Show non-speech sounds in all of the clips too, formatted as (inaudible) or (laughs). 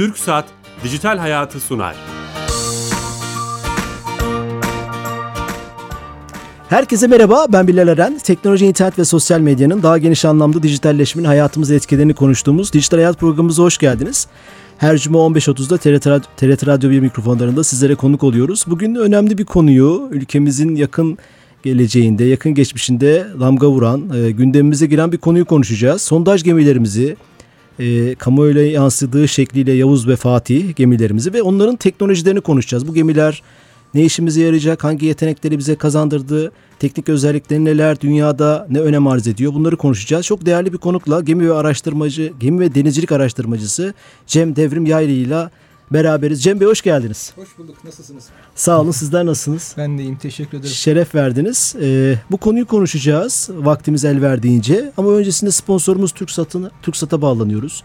Türk Saat Dijital Hayatı sunar. Herkese merhaba, ben Bilal Eren. Teknoloji, internet ve sosyal medyanın daha geniş anlamda dijitalleşmenin hayatımıza etkilerini konuştuğumuz Dijital Hayat programımıza hoş geldiniz. Her cuma 15.30'da TRT, TRT Radyo 1 mikrofonlarında sizlere konuk oluyoruz. Bugün önemli bir konuyu ülkemizin yakın geleceğinde, yakın geçmişinde damga vuran, e, gündemimize giren bir konuyu konuşacağız. Sondaj gemilerimizi, e, kamuoyuna yansıdığı şekliyle Yavuz ve Fatih gemilerimizi ve onların teknolojilerini konuşacağız. Bu gemiler ne işimize yarayacak, hangi yetenekleri bize kazandırdı, teknik özellikleri neler, dünyada ne önem arz ediyor bunları konuşacağız. Çok değerli bir konukla gemi ve araştırmacı, gemi ve denizcilik araştırmacısı Cem Devrim Yaylı ile beraberiz. Cem Bey hoş geldiniz. Hoş bulduk. Nasılsınız? Sağ olun. Sizler nasılsınız? (laughs) Ben de iyiyim. Teşekkür ederim. Şeref verdiniz. Ee, bu konuyu konuşacağız vaktimiz el verdiğince. Ama öncesinde sponsorumuz TürkSat'a bağlanıyoruz.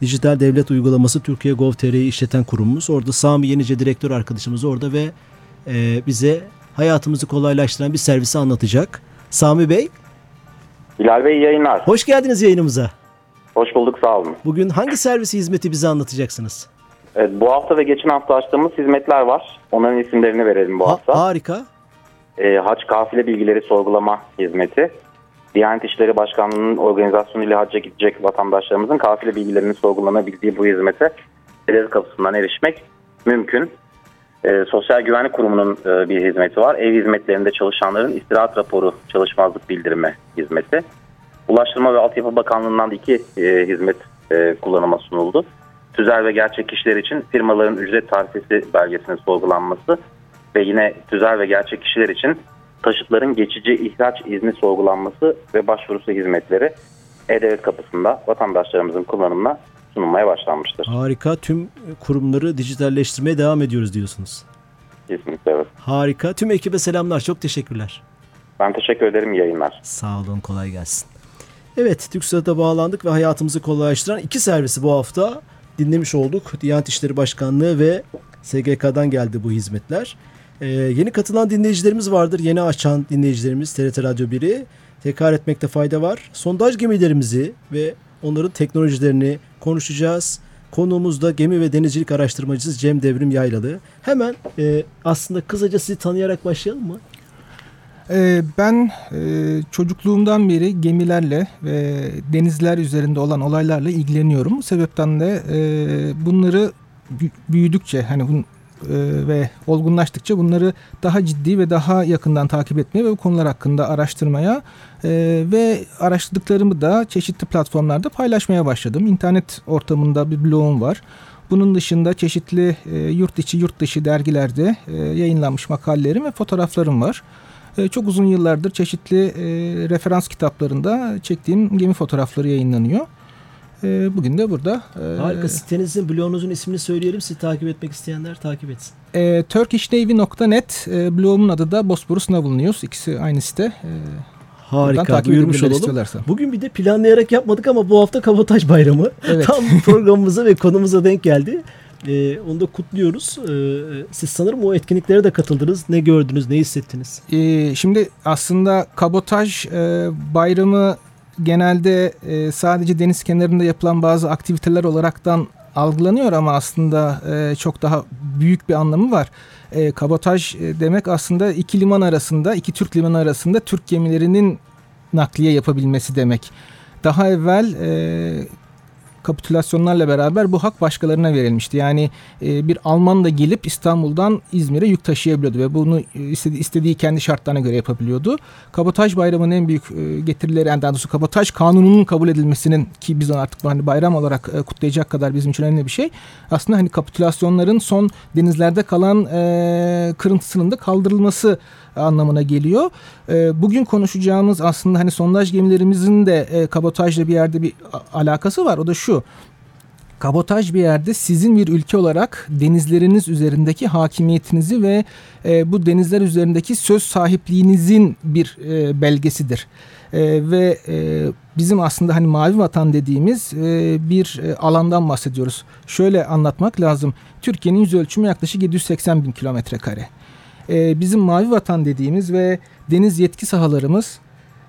Dijital Devlet Uygulaması Türkiye Gov.tr'yi işleten kurumumuz. Orada Sami Yenice direktör arkadaşımız orada ve e, bize hayatımızı kolaylaştıran bir servisi anlatacak. Sami Bey. Bilal Bey yayınlar. Hoş geldiniz yayınımıza. Hoş bulduk sağ olun. Bugün hangi servisi hizmeti bize anlatacaksınız? Evet, bu hafta ve geçen hafta açtığımız hizmetler var. Onların isimlerini verelim bu ha, hafta. Harika. E, hac kafile bilgileri sorgulama hizmeti. Diyanet İşleri Başkanlığı'nın organizasyonuyla hacca gidecek vatandaşlarımızın kafile bilgilerini sorgulanabildiği bu hizmete devlet kapısından erişmek mümkün. E, Sosyal Güvenlik Kurumu'nun e, bir hizmeti var. Ev hizmetlerinde çalışanların istirahat raporu çalışmazlık bildirme hizmeti. Ulaştırma ve Altyapı Bakanlığı'ndan da iki e, hizmet e, kullanıma sunuldu. Tüzel ve gerçek kişiler için firmaların ücret tarifesi belgesinin sorgulanması ve yine tüzel ve gerçek kişiler için taşıtların geçici ihraç izni sorgulanması ve başvurusu hizmetleri E-Devlet kapısında vatandaşlarımızın kullanımına sunulmaya başlanmıştır. Harika. Tüm kurumları dijitalleştirmeye devam ediyoruz diyorsunuz. Kesinlikle evet. Harika. Tüm ekibe selamlar. Çok teşekkürler. Ben teşekkür ederim. Yayınlar. Sağ olun. Kolay gelsin. Evet. TürkSat'a bağlandık ve hayatımızı kolaylaştıran iki servisi bu hafta dinlemiş olduk. Diyanet İşleri Başkanlığı ve SGK'dan geldi bu hizmetler. Ee, yeni katılan dinleyicilerimiz vardır. Yeni açan dinleyicilerimiz TRT Radyo 1'i tekrar etmekte fayda var. Sondaj gemilerimizi ve onların teknolojilerini konuşacağız. Konuğumuz da gemi ve denizcilik araştırmacısı Cem Devrim Yaylalı. Hemen e, aslında kısaca sizi tanıyarak başlayalım mı? Ee, ben e, çocukluğumdan beri gemilerle ve denizler üzerinde olan olaylarla ilgileniyorum. Bu sebepten de e, bunları büyüdükçe hani e, ve olgunlaştıkça bunları daha ciddi ve daha yakından takip etmeye ve bu konular hakkında araştırmaya ve araştırdıklarımı da çeşitli platformlarda paylaşmaya başladım. İnternet ortamında bir blogum var. Bunun dışında çeşitli yurt içi yurt dışı dergilerde yayınlanmış makalelerim ve fotoğraflarım var. E, çok uzun yıllardır çeşitli e, referans kitaplarında çektiğim gemi fotoğrafları yayınlanıyor. E, bugün de burada. Harika. Sitenizin, blogunuzun ismini söyleyelim. Sizi takip etmek isteyenler takip etsin. E, turkishnavy.net e, blogumun adı da Bosporus Naval News. İkisi aynı site. E, Harika. Duyurmuş olalım. Bugün bir de planlayarak yapmadık ama bu hafta Kabotaj Bayramı. Evet. Tam programımıza ve konumuza denk geldi. E, onu da kutluyoruz. E, siz sanırım o etkinliklere de katıldınız. Ne gördünüz, ne hissettiniz? E, şimdi aslında kabotaj e, bayramı genelde e, sadece deniz kenarında yapılan bazı aktiviteler olaraktan algılanıyor ama aslında e, çok daha büyük bir anlamı var. E, kabotaj e, demek aslında iki liman arasında, iki Türk limanı arasında Türk gemilerinin nakliye yapabilmesi demek. Daha evvel e, kapitülasyonlarla beraber bu hak başkalarına verilmişti. Yani e, bir Alman da gelip İstanbul'dan İzmir'e yük taşıyabiliyordu ve bunu e, istediği, istediği kendi şartlarına göre yapabiliyordu. Kabotaj bayramının en büyük e, getirileri yani daha doğrusu kabotaj kanununun kabul edilmesinin ki biz onu artık hani bayram olarak e, kutlayacak kadar bizim için önemli bir şey. Aslında hani kapitülasyonların son denizlerde kalan e, kırıntısının da kaldırılması anlamına geliyor. E, bugün konuşacağımız aslında hani sondaj gemilerimizin de e, kabotajla bir yerde bir alakası var. O da şu. Kabotaj bir yerde sizin bir ülke olarak denizleriniz üzerindeki hakimiyetinizi ve e, bu denizler üzerindeki söz sahipliğinizin bir e, belgesidir. E, ve e, bizim aslında hani mavi vatan dediğimiz e, bir e, alandan bahsediyoruz. Şöyle anlatmak lazım. Türkiye'nin yüz ölçümü yaklaşık 780 bin kilometre kare e, bizim mavi vatan dediğimiz ve deniz yetki sahalarımız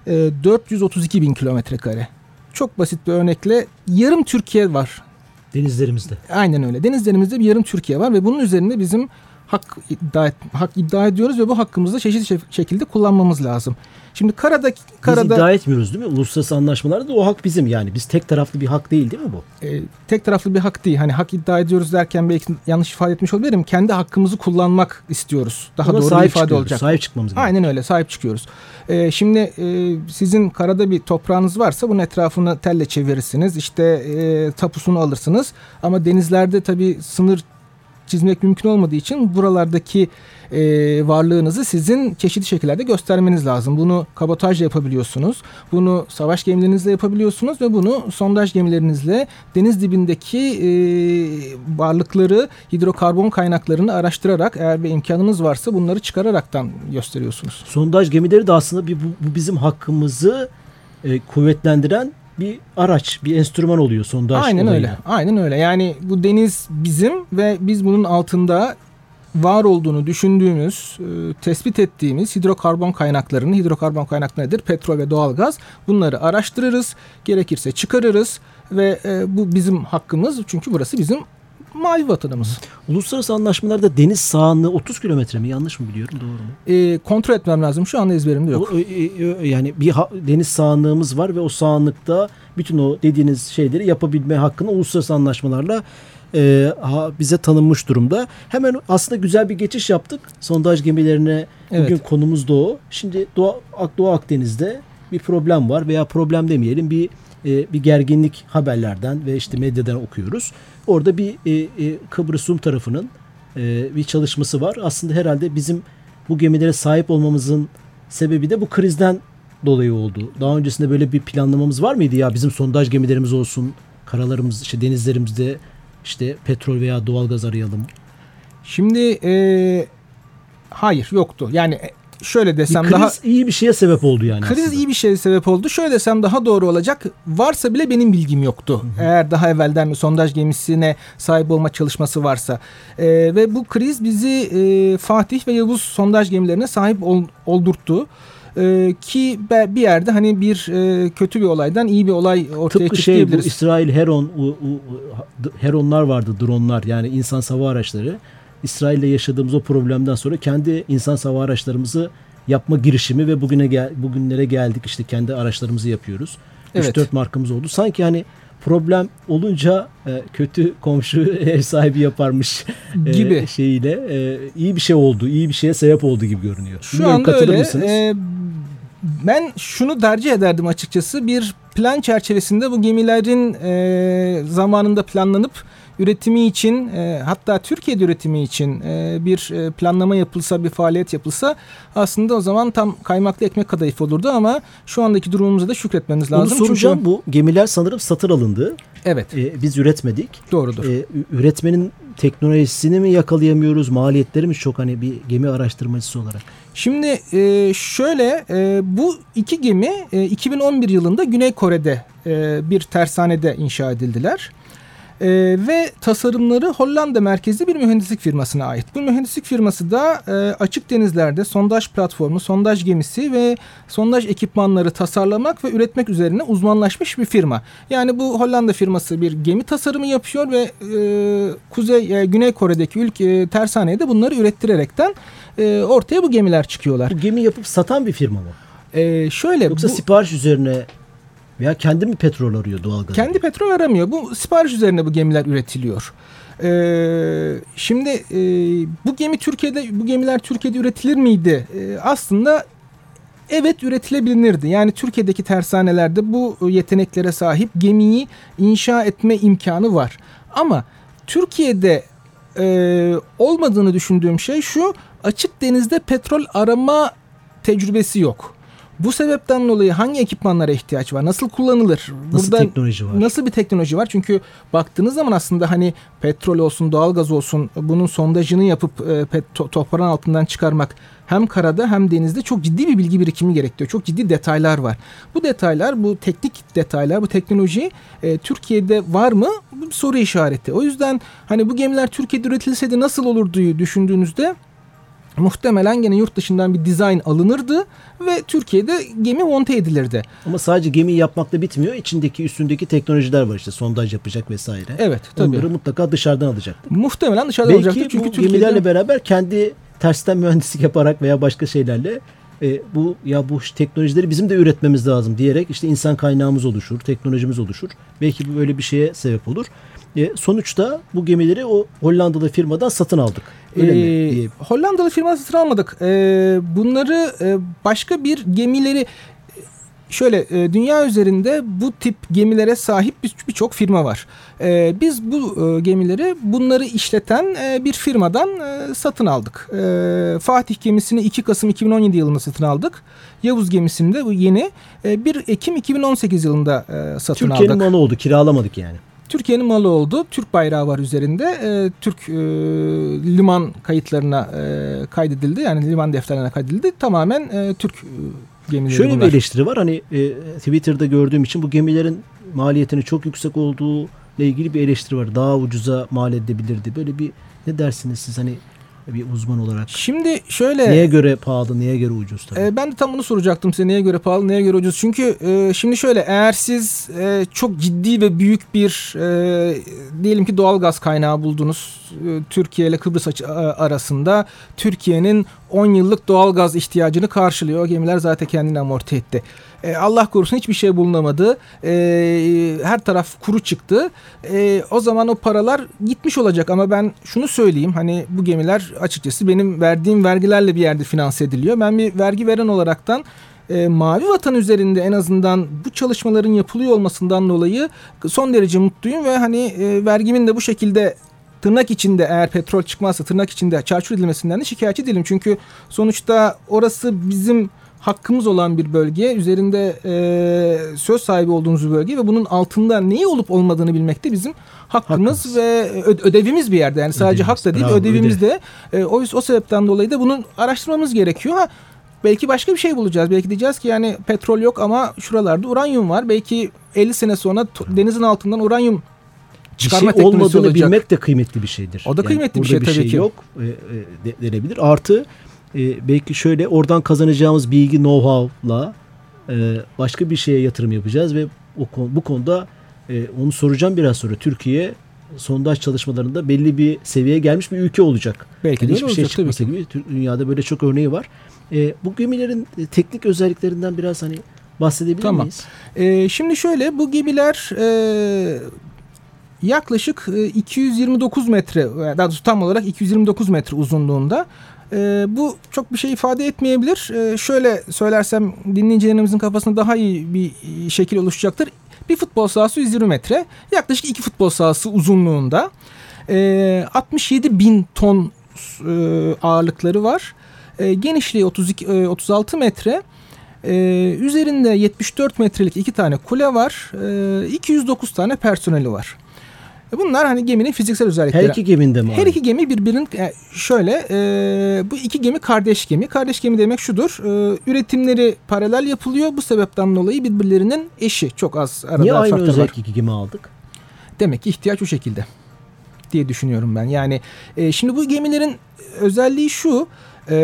e, 432 bin kilometre kare. Çok basit bir örnekle yarım Türkiye var Denizlerimizde. Aynen öyle. Denizlerimizde bir yarım Türkiye var ve bunun üzerinde bizim hak iddia, et, hak iddia ediyoruz ve bu hakkımızı çeşitli şekilde kullanmamız lazım. Şimdi karada karada biz iddia etmiyoruz değil mi? Uluslararası anlaşmalarda da o hak bizim yani. Biz tek taraflı bir hak değil değil mi bu? E, tek taraflı bir hak değil. Hani hak iddia ediyoruz derken belki yanlış ifade etmiş olabilirim. Kendi hakkımızı kullanmak istiyoruz. Daha Ona doğru sahip bir ifade çıkıyoruz, olacak. Sahip çıkmamız gerekiyor. Aynen öyle sahip çıkıyoruz. E, şimdi e, sizin karada bir toprağınız varsa bunun etrafını telle çevirirsiniz. İşte e, tapusunu alırsınız. Ama denizlerde tabii sınır çizmek mümkün olmadığı için buralardaki e, varlığınızı sizin çeşitli şekillerde göstermeniz lazım. Bunu kabotajla yapabiliyorsunuz. Bunu savaş gemilerinizle yapabiliyorsunuz ve bunu sondaj gemilerinizle deniz dibindeki e, varlıkları, hidrokarbon kaynaklarını araştırarak eğer bir imkanınız varsa bunları çıkararaktan gösteriyorsunuz. Sondaj gemileri de aslında bir, bu, bu bizim hakkımızı e, kuvvetlendiren bir araç, bir enstrüman oluyor sondaj Aynen olayı. öyle. Aynen öyle. Yani bu deniz bizim ve biz bunun altında var olduğunu düşündüğümüz, e, tespit ettiğimiz hidrokarbon kaynaklarını, hidrokarbon kaynakları nedir? Petrol ve doğalgaz. Bunları araştırırız, gerekirse çıkarırız ve e, bu bizim hakkımız çünkü burası bizim mavi vatanımız. Uluslararası anlaşmalarda deniz sahanlığı 30 kilometre mi? Yanlış mı biliyorum? Doğru mu? E, kontrol etmem lazım. Şu anda ezberimde yok. O, e, e, yani bir ha, deniz sahanlığımız var ve o sahanlıkta bütün o dediğiniz şeyleri yapabilme hakkını uluslararası anlaşmalarla e, ha, bize tanınmış durumda. Hemen aslında güzel bir geçiş yaptık. Sondaj gemilerine Evet. bugün konumuz o. Şimdi Doğu, Doğu Akdeniz'de bir problem var veya problem demeyelim bir e, bir gerginlik haberlerden ve işte medyadan okuyoruz. Orada bir e, e, Kıbrıs Rum tarafının e, bir çalışması var. Aslında herhalde bizim bu gemilere sahip olmamızın sebebi de bu krizden dolayı oldu. Daha öncesinde böyle bir planlamamız var mıydı ya bizim sondaj gemilerimiz olsun, karalarımız, işte denizlerimizde işte petrol veya doğalgaz arayalım. Şimdi e, hayır yoktu. Yani e, şöyle Bir desem kriz daha iyi bir şeye sebep oldu yani Kriz aslında. iyi bir şeye sebep oldu. Şöyle desem daha doğru olacak. Varsa bile benim bilgim yoktu. Eğer daha evvelden bir sondaj gemisine sahip olma çalışması varsa. Ee, ve bu kriz bizi e, Fatih ve Yavuz sondaj gemilerine sahip ol, oldurttu. Ee, ki bir yerde hani bir e, kötü bir olaydan iyi bir olay ortaya Tıpkı şey bu. İsrail Heron u, u- Heronlar vardı dronlar yani insan hava araçları. İsrail'le yaşadığımız o problemden sonra kendi insan hava araçlarımızı yapma girişimi ve bugüne gel bugünlere geldik işte kendi araçlarımızı yapıyoruz. Evet. 3-4 markamız oldu. Sanki hani problem olunca e, kötü komşu (laughs) ev sahibi yaparmış e, Gibi. şeyiyle e, iyi bir şey oldu, iyi bir şeye sebep oldu gibi görünüyor. Şu Bilmiyorum, anda katılır öyle. mısınız? Ee, ben şunu tercih ederdim açıkçası. Bir plan çerçevesinde bu gemilerin e, zamanında planlanıp üretimi için e, hatta Türkiye'de üretimi için e, bir e, planlama yapılsa bir faaliyet yapılsa aslında o zaman tam kaymaklı ekmek kadayıf olurdu ama şu andaki durumumuza da şükretmemiz Onu lazım. soracağım. Çünkü, Bu gemiler sanırım satır alındı. evet E, biz üretmedik. doğrudur. E, üretmenin teknolojisini mi yakalayamıyoruz? Maliyetleri mi çok hani bir gemi araştırmacısı olarak? Şimdi e, şöyle e, bu iki gemi e, 2011 yılında Güney Kore'de e, bir tersanede inşa edildiler. E, ve tasarımları Hollanda merkezli bir mühendislik firmasına ait. Bu mühendislik firması da e, açık denizlerde sondaj platformu, sondaj gemisi ve sondaj ekipmanları tasarlamak ve üretmek üzerine uzmanlaşmış bir firma. Yani bu Hollanda firması bir gemi tasarımı yapıyor ve e, Kuzey e, Güney Kore'deki ülke e, tersaneye de bunları ürettirerekten e, ortaya bu gemiler çıkıyorlar. Bu gemi yapıp satan bir firma mı? E, şöyle Yoksa bu, sipariş üzerine veya kendi mi petrol arıyor doğalgaz? kendi petrol aramıyor. Bu sipariş üzerine bu gemiler üretiliyor. E, şimdi e, bu gemi Türkiye'de bu gemiler Türkiye'de üretilir miydi? E, aslında evet üretilebilirdi. Yani Türkiye'deki tersanelerde bu yeteneklere sahip gemiyi inşa etme imkanı var. Ama Türkiye'de e, olmadığını düşündüğüm şey şu açık denizde petrol arama tecrübesi yok. Bu sebepten dolayı hangi ekipmanlara ihtiyaç var? Nasıl kullanılır? Nasıl teknoloji var? Nasıl bir teknoloji var? Çünkü baktığınız zaman aslında hani petrol olsun, doğalgaz olsun bunun sondajını yapıp e, pet- to- toprağın altından çıkarmak hem karada hem denizde çok ciddi bir bilgi birikimi gerektiriyor. Çok ciddi detaylar var. Bu detaylar, bu teknik detaylar, bu teknoloji e, Türkiye'de var mı? Bu soru işareti. O yüzden hani bu gemiler Türkiye'de üretilseydi nasıl olurdu düşündüğünüzde muhtemelen gene yurt dışından bir dizayn alınırdı ve Türkiye'de gemi monte edilirdi. Ama sadece gemi yapmakla bitmiyor. İçindeki üstündeki teknolojiler var işte sondaj yapacak vesaire. Evet tabii. Onları mutlaka dışarıdan alacak. Muhtemelen dışarıdan Belki alacaktı. Çünkü bu Türkiye'de... gemilerle beraber kendi tersten (laughs) mühendislik yaparak veya başka şeylerle e, bu ya bu teknolojileri bizim de üretmemiz lazım diyerek işte insan kaynağımız oluşur, teknolojimiz oluşur. Belki bu böyle bir şeye sebep olur. E, sonuçta bu gemileri o Hollandalı firmadan satın aldık. Öyle Ee, mi? Hollandalı firma satın almadık. Ee, bunları e, başka bir gemileri şöyle e, dünya üzerinde bu tip gemilere sahip bir- birçok firma var. Ee, biz bu e, gemileri bunları işleten e, bir firmadan e, satın aldık. Ee, Fatih gemisini 2 Kasım 2017 yılında satın aldık. Yavuz gemisini de bu yeni e, 1 Ekim 2018 yılında e, satın Türkiye'nin aldık. malı oldu. Kiralamadık yani. Türkiye'nin malı oldu. Türk bayrağı var üzerinde. Ee, Türk e, liman kayıtlarına e, kaydedildi. Yani liman defterlerine kaydedildi. Tamamen e, Türk e, gemileri Şöyle bunlar. bir eleştiri var. Hani e, Twitter'da gördüğüm için bu gemilerin maliyetinin çok yüksek olduğu ile ilgili bir eleştiri var. Daha ucuza mal edilebilirdi. Böyle bir ne dersiniz siz hani bir uzman olarak? Şimdi şöyle Neye göre pahalı, neye göre ucuz tabii. e, ben de tam bunu soracaktım size neye göre pahalı neye göre ucuz. Çünkü e, şimdi şöyle eğer siz e, çok ciddi ve büyük bir e, diyelim ki doğal gaz kaynağı buldunuz e, Türkiye ile Kıbrıs açı- a- arasında Türkiye'nin 10 yıllık doğal gaz ihtiyacını karşılıyor. Gemiler zaten kendini amorti etti. E, Allah korusun hiçbir şey bulunamadı. E, her taraf kuru çıktı. E, o zaman o paralar gitmiş olacak ama ben şunu söyleyeyim hani bu gemiler açıkçası benim verdiğim vergilerle bir yerde finanse ediliyor. Ben bir vergi veren olaraktan e, Mavi Vatan üzerinde en azından bu çalışmaların yapılıyor olmasından dolayı son derece mutluyum ve hani e, vergimin de bu şekilde tırnak içinde eğer petrol çıkmazsa tırnak içinde çarçur edilmesinden de şikayetçi değilim. Çünkü sonuçta orası bizim hakkımız olan bir bölge. Üzerinde e, söz sahibi olduğumuz bir bölge ve bunun altında neyi olup olmadığını bilmek de bizim hakkımız, Hakkımız. ve ödevimiz bir yerde. Yani sadece Ödevimiz, hak da değil bravo, ödevimiz de. E, o, o sebepten dolayı da bunu araştırmamız gerekiyor. Ha, belki başka bir şey bulacağız. Belki diyeceğiz ki yani petrol yok ama şuralarda uranyum var. Belki 50 sene sonra denizin altından uranyum bir çıkarma şey teknolojisi olmadığını olacak. bilmek de kıymetli bir şeydir. O da kıymetli bir burada şey tabii ki. yok e, e, de- denebilir. Artı e, belki şöyle oradan kazanacağımız bilgi know-how'la e, başka bir şeye yatırım yapacağız ve o bu konuda e, onu soracağım biraz sonra. Türkiye sondaj çalışmalarında belli bir seviyeye gelmiş bir ülke olacak. Belki Yani hiçbir şey olacak çıkmasa ki. gibi dünyada böyle çok örneği var. E, bu gemilerin e, teknik özelliklerinden biraz hani bahsedebilir Tamam. miyiz? Ee, şimdi şöyle bu gemiler e, yaklaşık e, 229 metre e, daha doğrusu tam olarak 229 metre uzunluğunda. E, bu çok bir şey ifade etmeyebilir. E, şöyle söylersem dinleyicilerimizin kafasında daha iyi bir şekil oluşacaktır. Bir futbol sahası 120 metre. Yaklaşık iki futbol sahası uzunluğunda. E, 67 bin ton e, ağırlıkları var. E, genişliği 32 e, 36 metre. Ee, üzerinde 74 metrelik iki tane kule var. Ee, 209 tane personeli var. E, Bunlar hani geminin fiziksel özellikleri. Her iki geminde mi? Her iki gemi birbirinin e, şöyle e, bu iki gemi kardeş gemi. Kardeş gemi demek şudur. e, üretimleri paralel yapılıyor. Bu sebepten dolayı birbirlerinin eşi. Çok az arada Niye aynı var. özellik iki gemi aldık? Demek ki ihtiyaç o şekilde diye düşünüyorum ben. Yani e, şimdi bu gemilerin özelliği şu. e,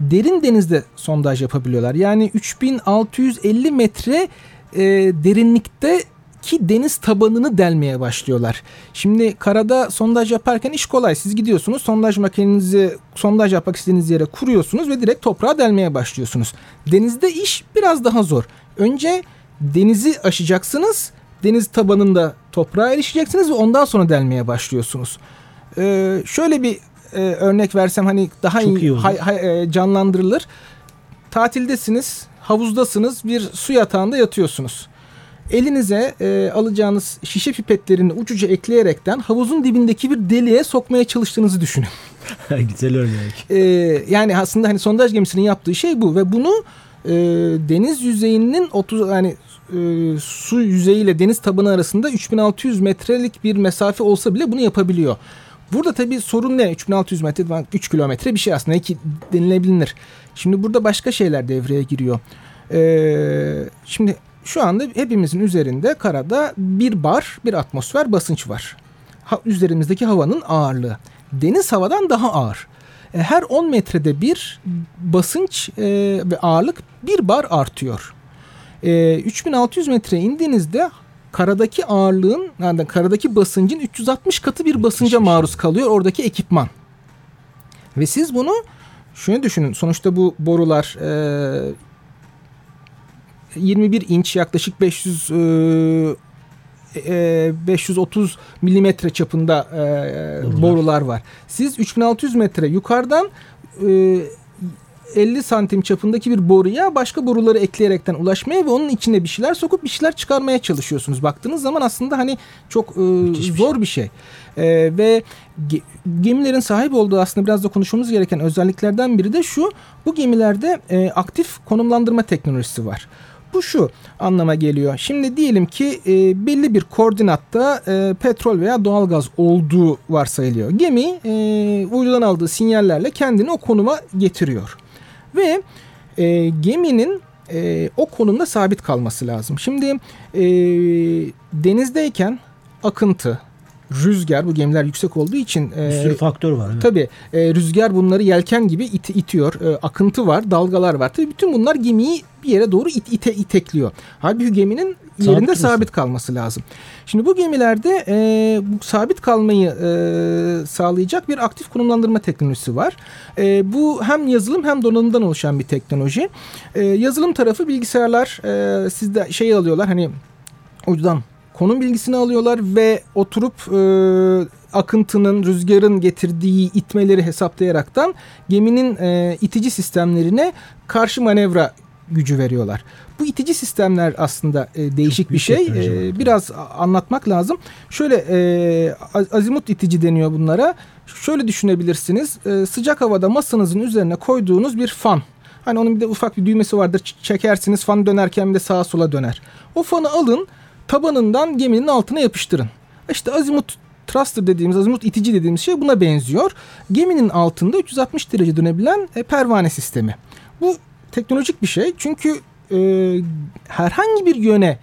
derin denizde sondaj yapabiliyorlar. Yani 3650 metre e, derinlikte ki deniz tabanını delmeye başlıyorlar. Şimdi karada sondaj yaparken iş kolay. Siz gidiyorsunuz sondaj makinenizi sondaj yapmak istediğiniz yere kuruyorsunuz ve direkt toprağa delmeye başlıyorsunuz. Denizde iş biraz daha zor. Önce denizi aşacaksınız. Deniz tabanında toprağa erişeceksiniz ve ondan sonra delmeye başlıyorsunuz. Ee, şöyle bir e, örnek versem hani daha Çok iyi, hay- hay- e, canlandırılır. Tatildesiniz, havuzdasınız, bir su yatağında yatıyorsunuz. Elinize e, alacağınız şişe pipetlerini ucuca ekleyerekten havuzun dibindeki bir deliğe sokmaya çalıştığınızı düşünün. (laughs) Güzel örnek. Ee, yani aslında hani sondaj gemisinin yaptığı şey bu ve bunu e, deniz yüzeyinin 30 yani e, su yüzeyiyle deniz tabanı arasında 3600 metrelik bir mesafe olsa bile bunu yapabiliyor. Burada tabii sorun ne? 3600 metre 3 kilometre bir şey aslında ki denilebilir. Şimdi burada başka şeyler devreye giriyor. Ee, şimdi şu anda hepimizin üzerinde karada bir bar, bir atmosfer basınç var. Ha, üzerimizdeki havanın ağırlığı. Deniz havadan daha ağır. e, her 10 metrede bir basınç e, ve ağırlık bir bar artıyor. E, 3600 metre indiğinizde karadaki ağırlığın yani karadaki basıncın 360 katı bir basınca maruz kalıyor oradaki ekipman. Ve siz bunu şunu düşünün. Sonuçta bu borular e, 21 inç yaklaşık 500 e, 530 e, milimetre çapında e, borular. borular var. Siz 3600 metre yukarıdan e, 50 santim çapındaki bir boruya başka boruları ekleyerekten ulaşmaya ve onun içine bir şeyler sokup bir şeyler çıkarmaya çalışıyorsunuz. Baktığınız zaman aslında hani çok e, zor şey. bir şey. E, ve ge, gemilerin sahip olduğu aslında biraz da konuşmamız gereken özelliklerden biri de şu. Bu gemilerde e, aktif konumlandırma teknolojisi var. Bu şu anlama geliyor. Şimdi diyelim ki e, belli bir koordinatta e, petrol veya doğalgaz olduğu varsayılıyor. Gemi e, uydudan aldığı sinyallerle kendini o konuma getiriyor. Ve e, geminin e, o konumda sabit kalması lazım. Şimdi e, denizdeyken akıntı, rüzgar bu gemiler yüksek olduğu için bir sürü e, faktör var. Evet. Tabii e, rüzgar bunları yelken gibi it, itiyor. E, akıntı var, dalgalar var. Tabii bütün bunlar gemiyi bir yere doğru it, ite, itekliyor. Halbuki geminin yerinde sabit, sabit kalması lazım. Şimdi bu gemilerde e, bu sabit kalmayı e, sağlayacak bir aktif konumlandırma teknolojisi var. E, bu hem yazılım hem donanımdan oluşan bir teknoloji. E, yazılım tarafı bilgisayarlar e, sizde şey alıyorlar hani ucudan konum bilgisini alıyorlar ve oturup e, akıntının, rüzgarın getirdiği itmeleri hesaplayaraktan geminin e, itici sistemlerine karşı manevra gücü veriyorlar. Bu itici sistemler aslında e, değişik bir şey. E, biraz anlatmak lazım. Şöyle e, azimut itici deniyor bunlara. Şöyle düşünebilirsiniz. E, sıcak havada masanızın üzerine koyduğunuz bir fan. Hani onun bir de ufak bir düğmesi vardır. Çekersiniz fan dönerken de sağa sola döner. O fanı alın tabanından geminin altına yapıştırın. İşte azimut thruster dediğimiz, azimut itici dediğimiz şey buna benziyor. Geminin altında 360 derece dönebilen e, pervane sistemi. Bu teknolojik bir şey çünkü e, herhangi bir yöne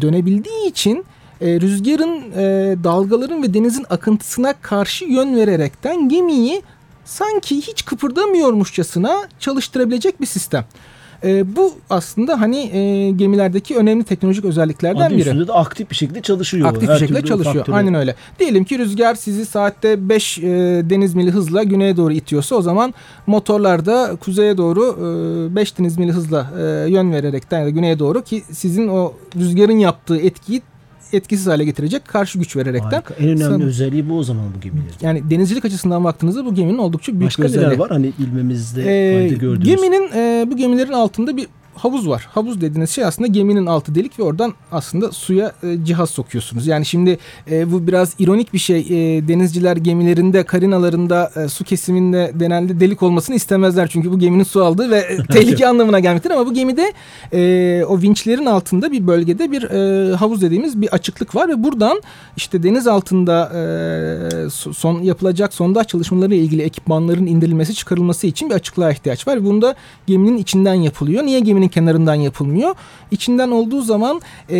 dönebildiği için e, rüzgarın, e, dalgaların ve denizin akıntısına karşı yön vererekten gemiyi sanki hiç kıpırdamıyormuşçasına çalıştırabilecek bir sistem. E, bu aslında hani e, gemilerdeki önemli teknolojik özelliklerden Adı biri. üstünde de aktif bir şekilde çalışıyor. Aktif bir şekilde çalışıyor. Faktörü. Aynen öyle. Diyelim ki rüzgar sizi saatte 5 e, deniz mili hızla güneye doğru itiyorsa o zaman motorlar da kuzeye doğru 5 e, deniz mili hızla e, yön vererekten ya da güneye doğru ki sizin o rüzgarın yaptığı etkiyi etkisiz hale getirecek karşı güç vererekten. Harika. En önemli san... özelliği bu o zaman bu gemilerin. Yani denizcilik açısından baktığınızda bu geminin oldukça büyük Başka bir özelliği. Var hani ilmemizde ee, gördüğünüz? Geminin e, bu gemilerin altında bir havuz var. Havuz dediğiniz şey aslında geminin altı delik ve oradan aslında suya e, cihaz sokuyorsunuz. Yani şimdi e, bu biraz ironik bir şey. E, denizciler gemilerinde, karinalarında e, su kesiminde genelde delik olmasını istemezler. Çünkü bu geminin su aldığı ve e, (laughs) tehlike anlamına gelmektir. Ama bu gemide e, o vinçlerin altında bir bölgede bir e, havuz dediğimiz bir açıklık var ve buradan işte deniz altında e, son yapılacak sondaj çalışmaları ile ilgili ekipmanların indirilmesi, çıkarılması için bir açıklığa ihtiyaç var. Bunda geminin içinden yapılıyor. Niye geminin geminin kenarından yapılmıyor. İçinden olduğu zaman e,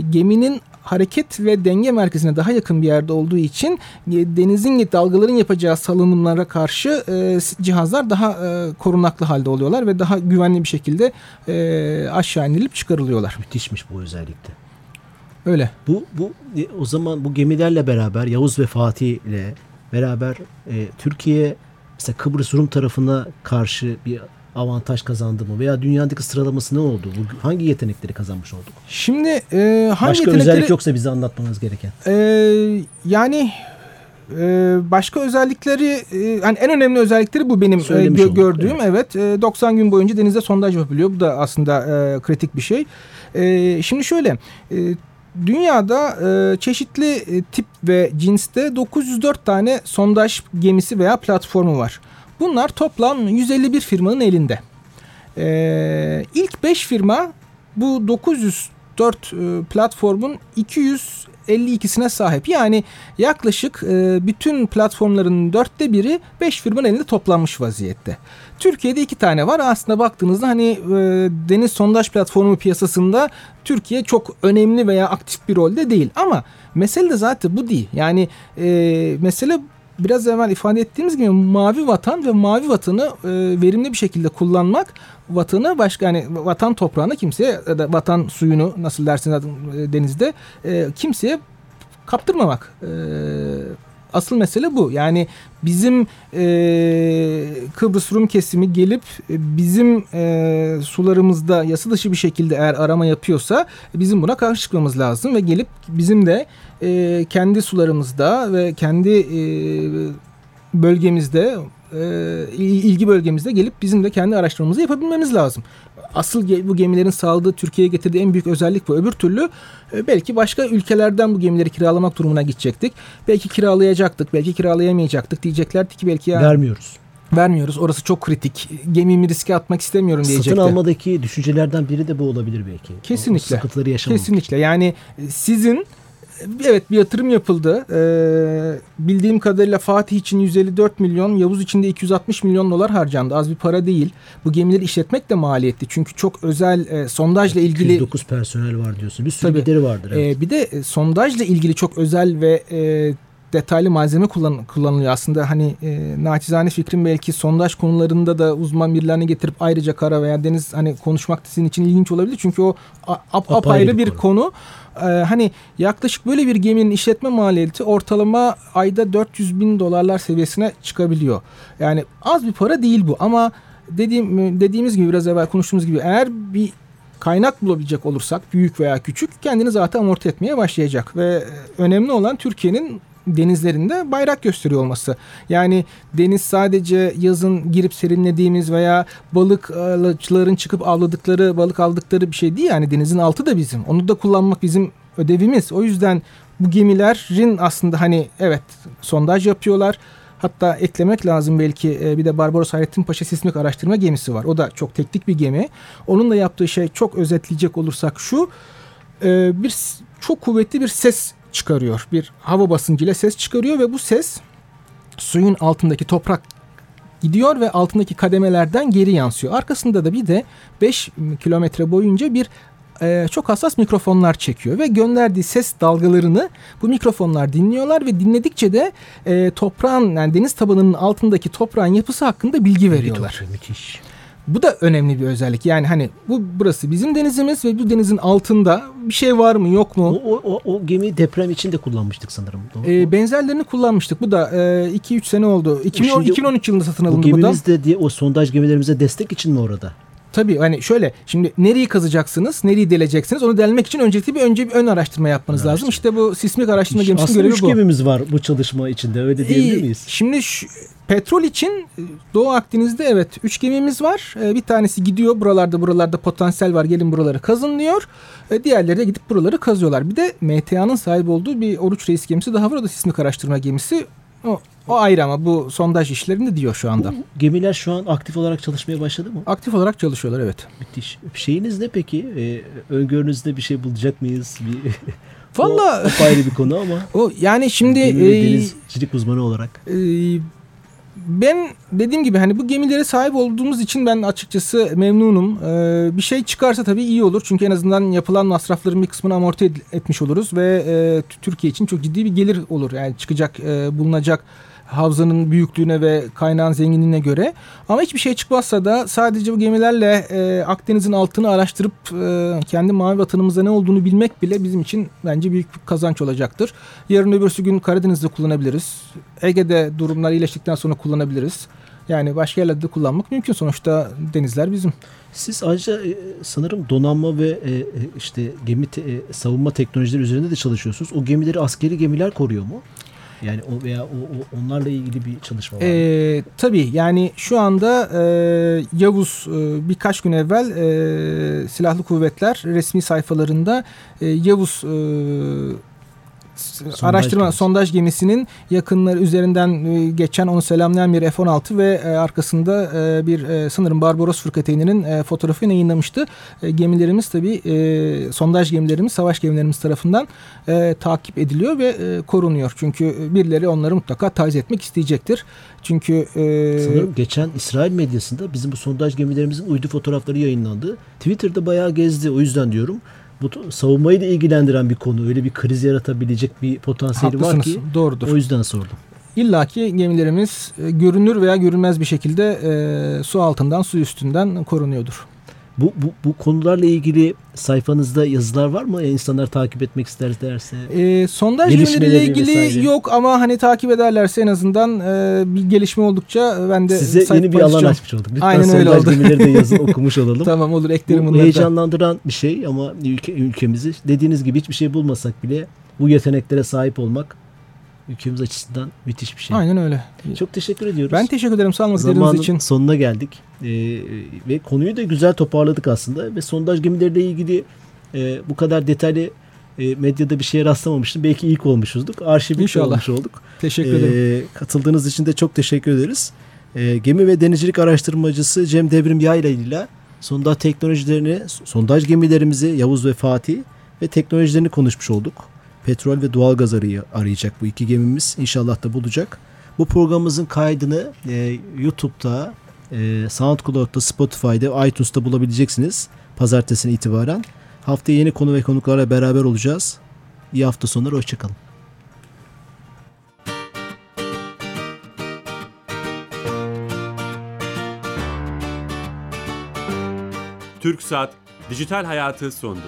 geminin hareket ve denge merkezine daha yakın bir yerde olduğu için e, denizin dalgaların yapacağı salınımlara karşı e, cihazlar daha e, korunaklı halde oluyorlar ve daha güvenli bir şekilde e, aşağı inilip çıkarılıyorlar. Müthişmiş bu özellikle. Öyle. Bu bu e, o zaman bu gemilerle beraber Yavuz ve Fatih ile beraber e, Türkiye mesela Kıbrıs Rum tarafına karşı bir avantaj kazandı mı? Veya dünyadaki sıralaması ne oldu? Hangi yetenekleri kazanmış olduk? Şimdi e, hangi Başka yetenekleri... özellik yoksa bize anlatmanız gereken. E, yani e, başka özellikleri e, yani en önemli özellikleri bu benim e, gö- gördüğüm evet. evet 90 gün boyunca denizde sondaj yapılıyor bu da aslında e, kritik bir şey e, şimdi şöyle e, dünyada e, çeşitli e, tip ve cinste 904 tane sondaj gemisi veya platformu var Bunlar toplam 151 firmanın elinde. Ee, ilk 5 firma bu 904 e, platformun 252'sine sahip. Yani yaklaşık e, bütün platformların dörtte biri 5 firmanın elinde toplanmış vaziyette. Türkiye'de iki tane var. Aslında baktığınızda hani e, deniz sondaj platformu piyasasında Türkiye çok önemli veya aktif bir rolde değil. Ama mesele de zaten bu değil. Yani e, mesele biraz evvel ifade ettiğimiz gibi mavi vatan ve mavi vatanı e, verimli bir şekilde kullanmak vatanı başka yani vatan toprağını kimseye vatan suyunu nasıl dersiniz e, denizde e, kimseye kaptırmamak. E, asıl mesele bu. Yani bizim e, Kıbrıs Rum kesimi gelip e, bizim e, sularımızda yasa dışı bir şekilde eğer arama yapıyorsa bizim buna karşı çıkmamız lazım ve gelip bizim de e, kendi sularımızda ve kendi e, bölgemizde ilgi bölgemizde gelip bizim de kendi araştırmamızı yapabilmemiz lazım. Asıl bu gemilerin sağladığı Türkiye'ye getirdiği en büyük özellik bu. Öbür türlü e, belki başka ülkelerden bu gemileri kiralamak durumuna gidecektik. Belki kiralayacaktık, belki kiralayamayacaktık. Diyeceklerdi ki belki ya vermiyoruz. Vermiyoruz. Orası çok kritik. Gemimi riske atmak istemiyorum diyecekti. Satın almadaki düşüncelerden biri de bu olabilir belki. Kesinlikle. O sıkıntıları yaşamamak. Kesinlikle. Yani sizin Evet bir yatırım yapıldı. Ee, bildiğim kadarıyla Fatih için 154 milyon, Yavuz için de 260 milyon dolar harcandı. Az bir para değil. Bu gemileri işletmek de maliyetli. Çünkü çok özel e, sondajla ilgili... 109 personel var diyorsun. Bir sürü Tabii, gideri vardır. Evet. E, bir de e, sondajla ilgili çok özel ve e, detaylı malzeme kullan, kullanılıyor aslında. Hani e, naçizane fikrim belki sondaj konularında da uzman birilerini getirip ayrıca kara veya deniz hani konuşmak sizin için ilginç olabilir. Çünkü o ap, apayrı bir konu. konu. Ee, hani yaklaşık böyle bir geminin işletme maliyeti ortalama ayda 400 bin dolarlar seviyesine çıkabiliyor. Yani az bir para değil bu ama dediğim dediğimiz gibi biraz evvel konuştuğumuz gibi eğer bir kaynak bulabilecek olursak büyük veya küçük kendini zaten amorti etmeye başlayacak ve önemli olan Türkiye'nin denizlerinde bayrak gösteriyor olması. Yani deniz sadece yazın girip serinlediğimiz veya balıkçıların çıkıp avladıkları, balık aldıkları bir şey değil. Yani denizin altı da bizim. Onu da kullanmak bizim ödevimiz. O yüzden bu gemilerin aslında hani evet sondaj yapıyorlar. Hatta eklemek lazım belki e, bir de Barbaros Hayrettin Paşa sismik araştırma gemisi var. O da çok teknik bir gemi. Onun da yaptığı şey çok özetleyecek olursak şu. E, bir çok kuvvetli bir ses çıkarıyor. Bir hava basıncıyla ses çıkarıyor ve bu ses suyun altındaki toprak gidiyor ve altındaki kademelerden geri yansıyor. Arkasında da bir de 5 kilometre boyunca bir e, çok hassas mikrofonlar çekiyor ve gönderdiği ses dalgalarını bu mikrofonlar dinliyorlar ve dinledikçe de e, toprağın yani deniz tabanının altındaki toprağın yapısı hakkında bilgi veriyorlar. Müthiş. Bu da önemli bir özellik. Yani hani bu burası bizim denizimiz ve bu denizin altında bir şey var mı yok mu? O, o, o gemi deprem için de kullanmıştık sanırım. Doğru ee, benzerlerini kullanmıştık. Bu da 2-3 e, sene oldu. 2010, 2013 yılında satın alındı bu, bu da. gemimiz de diye o sondaj gemilerimize destek için mi orada? Tabii hani şöyle şimdi nereyi kazacaksınız, nereyi deleceksiniz onu delmek için öncelikli bir önce bir ön araştırma yapmanız ön lazım. İşte bu sismik araştırma gemisinin görevi bu. Aslında üç gemimiz var bu çalışma içinde öyle diyebilir miyiz? Şimdi şu, Petrol için Doğu Akdeniz'de evet 3 gemimiz var. E, bir tanesi gidiyor buralarda buralarda potansiyel var gelin buraları kazın diyor. E, diğerleri de gidip buraları kazıyorlar. Bir de MTA'nın sahip olduğu bir Oruç Reis gemisi daha var. O da sismik araştırma gemisi. O, o ayrı ama bu sondaj işlerinde diyor şu anda. Bu gemiler şu an aktif olarak çalışmaya başladı mı? Aktif olarak çalışıyorlar evet. Müthiş. Şeyiniz ne peki? Ee, öngörünüzde bir şey bulacak mıyız? Bir (laughs) Valla o, ayrı bir konu ama. (laughs) O yani şimdi e, denizcilik uzmanı olarak. E, ben dediğim gibi hani bu gemilere sahip olduğumuz için ben açıkçası memnunum. Ee, bir şey çıkarsa tabii iyi olur. Çünkü en azından yapılan masrafların bir kısmını amorti etmiş oluruz ve e, Türkiye için çok ciddi bir gelir olur. Yani çıkacak, e, bulunacak havzanın büyüklüğüne ve kaynağın zenginliğine göre. Ama hiçbir şey çıkmazsa da sadece bu gemilerle e, Akdeniz'in altını araştırıp e, kendi mavi vatanımızda ne olduğunu bilmek bile bizim için bence büyük bir kazanç olacaktır. Yarın öbürsü gün Karadeniz'de kullanabiliriz. Ege'de durumlar iyileştikten sonra kullanabiliriz. Yani başka yerlerde de kullanmak mümkün. Sonuçta denizler bizim. Siz ayrıca e, sanırım donanma ve e, e işte gemi te, savunma teknolojileri üzerinde de çalışıyorsunuz. O gemileri askeri gemiler koruyor mu? Yani o veya o, o onlarla ilgili bir çalışma var. Ee, tabii yani şu anda e, Yavuz e, birkaç gün evvel e, silahlı kuvvetler resmi sayfalarında e, Yavuz e, sondaj araştırma gemisi. sondaj gemisinin yakınları üzerinden e, geçen onu selamlayan bir F-16 ve e, arkasında e, bir sanırım Barbaros fırkateyninin fotoğrafını yayınlamıştı. Gemilerimiz tabi sondaj gemilerimiz savaş gemilerimiz tarafından takip ediliyor ve korunuyor. Çünkü birileri onları mutlaka taciz etmek isteyecektir. Çünkü sanırım geçen İsrail medyasında bizim bu sondaj gemilerimizin uydu fotoğrafları yayınlandı. Twitter'da bayağı gezdi. O yüzden diyorum bu savunmayı da ilgilendiren bir konu. Öyle bir kriz yaratabilecek bir potansiyeli var ki. Doğrudur. O yüzden sordum. illaki gemilerimiz e, görünür veya görünmez bir şekilde e, su altından su üstünden korunuyordur. Bu, bu, bu konularla ilgili sayfanızda yazılar var mı? Yani insanlar takip etmek isterlerse. E, sondaj Gelişmeleri gemileriyle ilgili vesaire. yok ama hani takip ederlerse en azından e, bir gelişme oldukça ben de Size yeni bir alan açmış olduk. Lütfen Aynen öyle sondaj oldu. gemileri de yazın (laughs) okumuş olalım. Tamam olur eklerim Bu bunları heyecanlandıran bir şey ama ülke, ülkemizi dediğiniz gibi hiçbir şey bulmasak bile bu yeteneklere sahip olmak ülkemiz açısından müthiş bir şey. Aynen öyle. Çok teşekkür ediyoruz. Ben teşekkür ederim sağ olun Zamanın için. sonuna geldik. Ee, ve konuyu da güzel toparladık aslında. Ve sondaj gemileriyle ilgili e, bu kadar detaylı e, medyada bir şeye rastlamamıştım. Belki ilk olmuşuzdur. Arşivlik İnşallah. olmuş olduk. Teşekkür ederim. Ee, katıldığınız için de çok teşekkür ederiz. Ee, gemi ve denizcilik araştırmacısı Cem Devrim Yayla ile sondaj teknolojilerini, sondaj gemilerimizi Yavuz ve Fatih ve teknolojilerini konuşmuş olduk. Petrol ve doğalgaz arayı arayacak bu iki gemimiz. İnşallah da bulacak. Bu programımızın kaydını e, YouTube'da, e, SoundCloud'da, Spotify'da, iTunes'ta bulabileceksiniz. Pazartesine itibaren. Haftaya yeni konu ve konuklarla beraber olacağız. İyi hafta sonları, hoşçakalın. TürkSat Dijital Hayatı sundu.